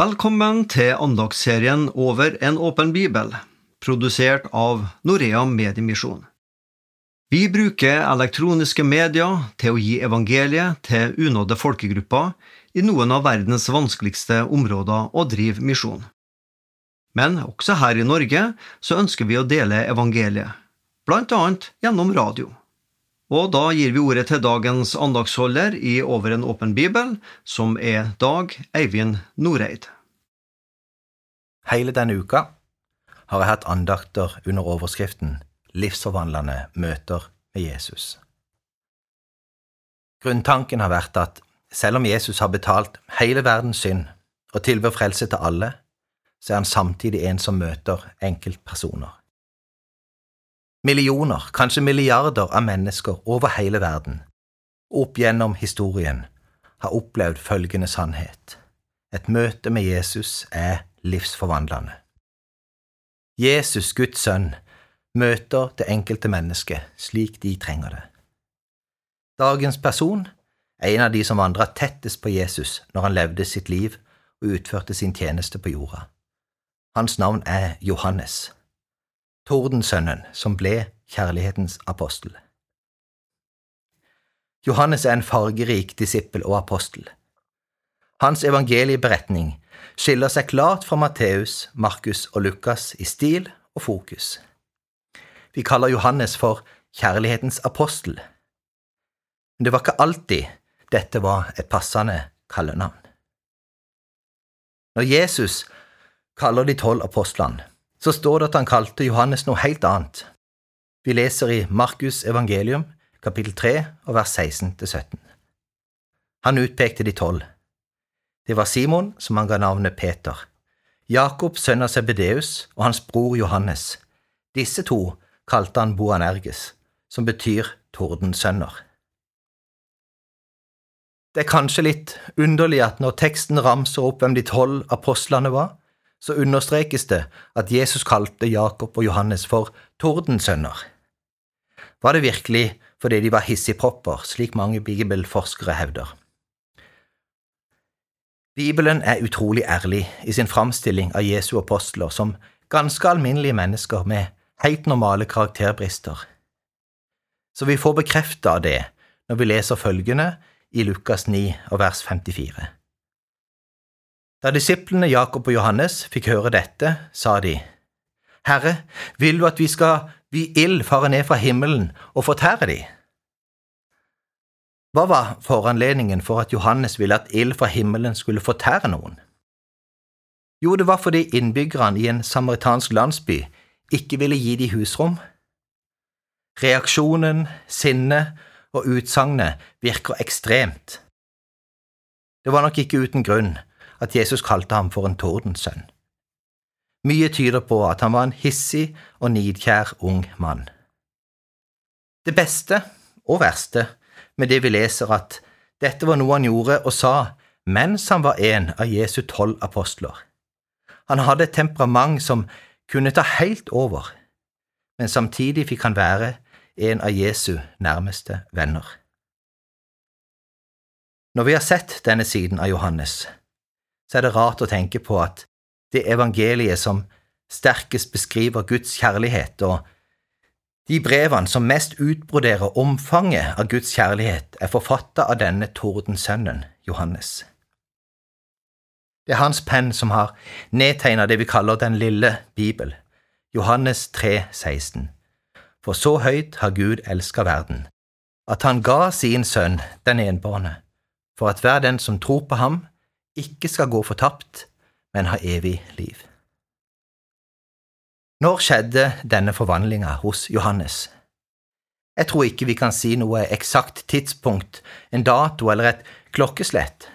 Velkommen til andagsserien Over en åpen bibel, produsert av Norea Mediemisjon. Vi bruker elektroniske medier til å gi evangeliet til unådde folkegrupper i noen av verdens vanskeligste områder å drive misjon. Men også her i Norge så ønsker vi å dele evangeliet, blant annet gjennom radio. Og da gir vi ordet til dagens andagsholder i Over en åpen bibel, som er Dag Eivind Noreid. Hele denne uka har jeg hatt andakter under overskriften Livsforvandlende møter med Jesus. Grunntanken har vært at selv om Jesus har betalt hele verdens synd og tilbyr frelse til alle, så er han samtidig en som møter enkeltpersoner. Millioner, kanskje milliarder av mennesker over hele verden, opp gjennom historien, har opplevd følgende sannhet. Et møte med Jesus er livsforvandlende. Jesus, Guds sønn, møter det enkelte mennesket slik de trenger det. Dagens person er en av de som vandra tettest på Jesus når han levde sitt liv og utførte sin tjeneste på jorda. Hans navn er Johannes tordensønnen som ble kjærlighetens apostel. Johannes er en fargerik disippel og apostel. Hans evangelieberetning skiller seg klart fra Matteus, Markus og Lukas i stil og fokus. Vi kaller Johannes for kjærlighetens apostel. Men det var ikke alltid dette var et passende kallenavn. Når Jesus kaller de tolv apostlene, så står det at han kalte Johannes noe helt annet. Vi leser i Markus evangelium, kapittel 3, og vers 16–17. Han utpekte de tolv. Det var Simon, som han ga navnet Peter, Jakob sønn av Sebedeus og hans bror Johannes. Disse to kalte han Boanerges, som betyr tordensønner. Det er kanskje litt underlig at når teksten ramser opp hvem de tolv apostlene var, så understrekes det at Jesus kalte Jakob og Johannes for tordensønner. Var det virkelig fordi de var hissigpropper, slik mange bibelforskere hevder? Bibelen er utrolig ærlig i sin framstilling av Jesu apostler som ganske alminnelige mennesker med helt normale karakterbrister. Så vi får bekrefta det når vi leser følgende i Lukas 9 og vers 54. Da disiplene Jakob og Johannes fikk høre dette, sa de, Herre, vil du at vi skal vi ild fare ned fra himmelen og fortære de? Hva var foranledningen for at Johannes ville at ild fra himmelen skulle fortære noen? Jo, det var fordi innbyggerne i en samaritansk landsby ikke ville gi de husrom. Reaksjonen, sinnet og utsagnet virker ekstremt. Det var nok ikke uten grunn at Jesus kalte ham for en tordensønn. Mye tyder på at han var en hissig og nidkjær ung mann. Det beste og verste med det vi leser at dette var noe han gjorde og sa mens han var en av Jesu tolv apostler. Han hadde et temperament som kunne ta helt over, men samtidig fikk han være en av Jesu nærmeste venner. Når vi har sett denne siden av Johannes, så er det rart å tenke på at det evangeliet som sterkest beskriver Guds kjærlighet, og de brevene som mest utbroderer omfanget av Guds kjærlighet, er forfatta av denne tordensønnen, Johannes. Det er hans penn som har nedtegna det vi kaller Den lille Bibel, Johannes 3, 16. For så høyt har Gud elska verden, at han ga sin sønn den enbårne, for at hver den som tror på ham, ikke skal gå fortapt, men ha evig liv. Når skjedde denne forvandlinga hos Johannes? Jeg tror ikke vi kan si noe eksakt tidspunkt, en dato eller et klokkeslett.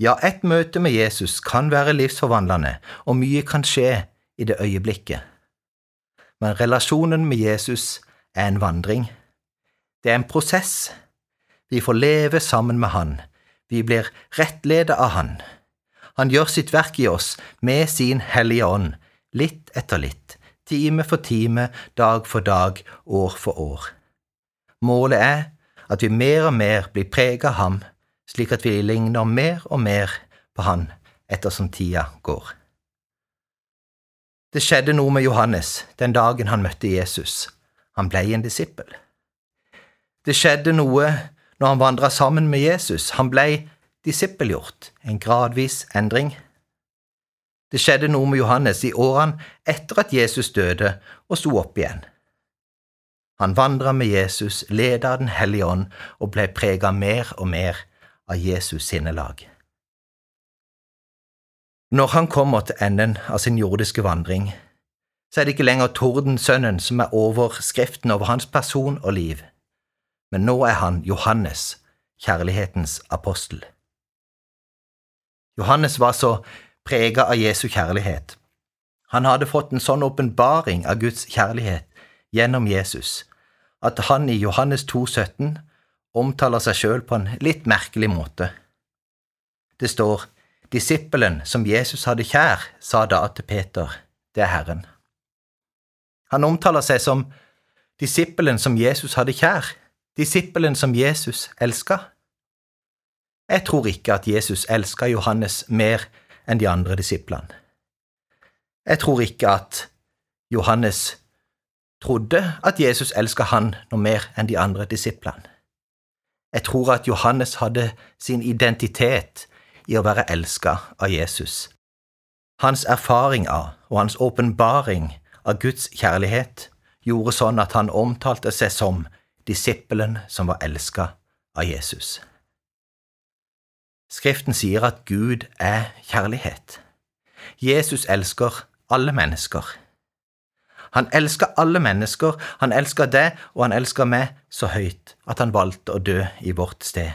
Ja, et møte med Jesus kan være livsforvandlende, og mye kan skje i det øyeblikket. Men relasjonen med Jesus er en vandring. Det er en prosess. Vi får leve sammen med Han, vi blir rettledet av Han. Han gjør sitt verk i oss med sin Hellige Ånd, litt etter litt, time for time, dag for dag, år for år. Målet er at vi mer og mer blir preget av ham, slik at vi ligner mer og mer på han ettersom tida går. Det skjedde noe med Johannes den dagen han møtte Jesus. Han ble en disippel. Det skjedde noe når han vandra sammen med Jesus. Han ble disippelgjort, en gradvis endring. Det skjedde noe med Johannes i årene etter at Jesus døde og sto opp igjen. Han vandra med Jesus, leda av Den hellige ånd og ble prega mer og mer av Jesus sinnelag. Når han kommer til enden av sin jordiske vandring, så er det ikke lenger Tordensønnen som er overskriften over hans person og liv, men nå er han Johannes, kjærlighetens apostel. Johannes var så prega av Jesu kjærlighet. Han hadde fått en sånn åpenbaring av Guds kjærlighet gjennom Jesus at han i Johannes 2, 17 omtaler seg sjøl på en litt merkelig måte. Det står Disippelen som Jesus hadde kjær, sa da til Peter, det er Herren. Han omtaler seg som disippelen som Jesus hadde kjær, disippelen som Jesus elska. Jeg tror ikke at Jesus elska Johannes mer enn de andre disiplene. Jeg tror ikke at Johannes trodde at Jesus elska han noe mer enn de andre disiplene. Jeg tror at Johannes hadde sin identitet i å være elska av Jesus. Hans erfaring av og hans åpenbaring av Guds kjærlighet gjorde sånn at han omtalte seg som disippelen som var elska av Jesus. Skriften sier at Gud er kjærlighet. Jesus elsker alle mennesker. Han elsker alle mennesker, han elsker deg, og han elsker meg så høyt at han valgte å dø i vårt sted.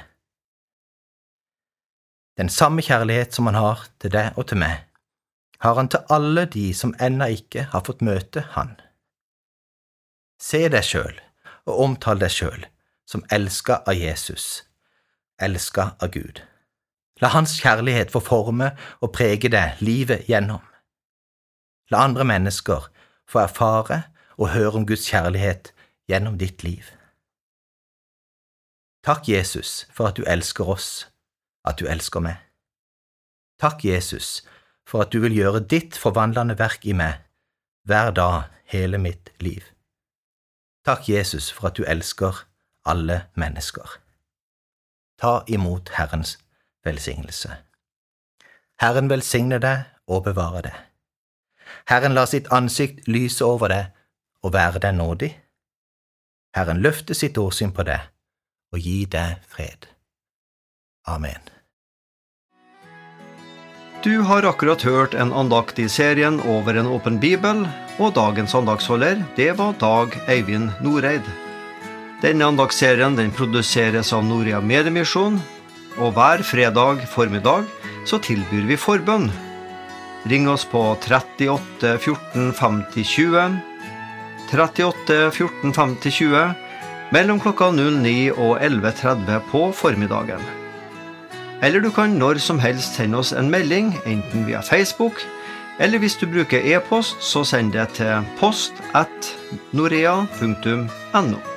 Den samme kjærlighet som han har til deg og til meg, har han til alle de som ennå ikke har fått møte han. Se deg sjøl og omtal deg sjøl som elska av Jesus, elska av Gud. La hans kjærlighet få forme og prege deg livet gjennom. La andre mennesker få erfare og høre om Guds kjærlighet gjennom ditt liv. Takk, Jesus, for at du elsker oss, at du elsker meg. Takk, Jesus, for at du vil gjøre ditt forvandlende verk i meg hver dag hele mitt liv. Takk, Jesus, for at du elsker alle mennesker. Ta imot Herrens velsignelse. Herren velsigne deg og bevare deg. Herren lar sitt ansikt lyse over deg og være deg nådig. Herren løfter sitt åsyn på deg og gi deg fred. Amen. Du har akkurat hørt en andakt i serien Over en åpen bibel, og dagens andaktsholder, det var Dag Eivind Noreid. Denne andaktsserien den produseres av Norea Mediemisjon, og hver fredag formiddag så tilbyr vi forbønn Ring oss på 38 14 50 20. 38 14 50 20 mellom klokka 09 og 11.30 på formiddagen. Eller du kan når som helst sende oss en melding, enten via Facebook, eller hvis du bruker e-post, så send det til post at norea.no.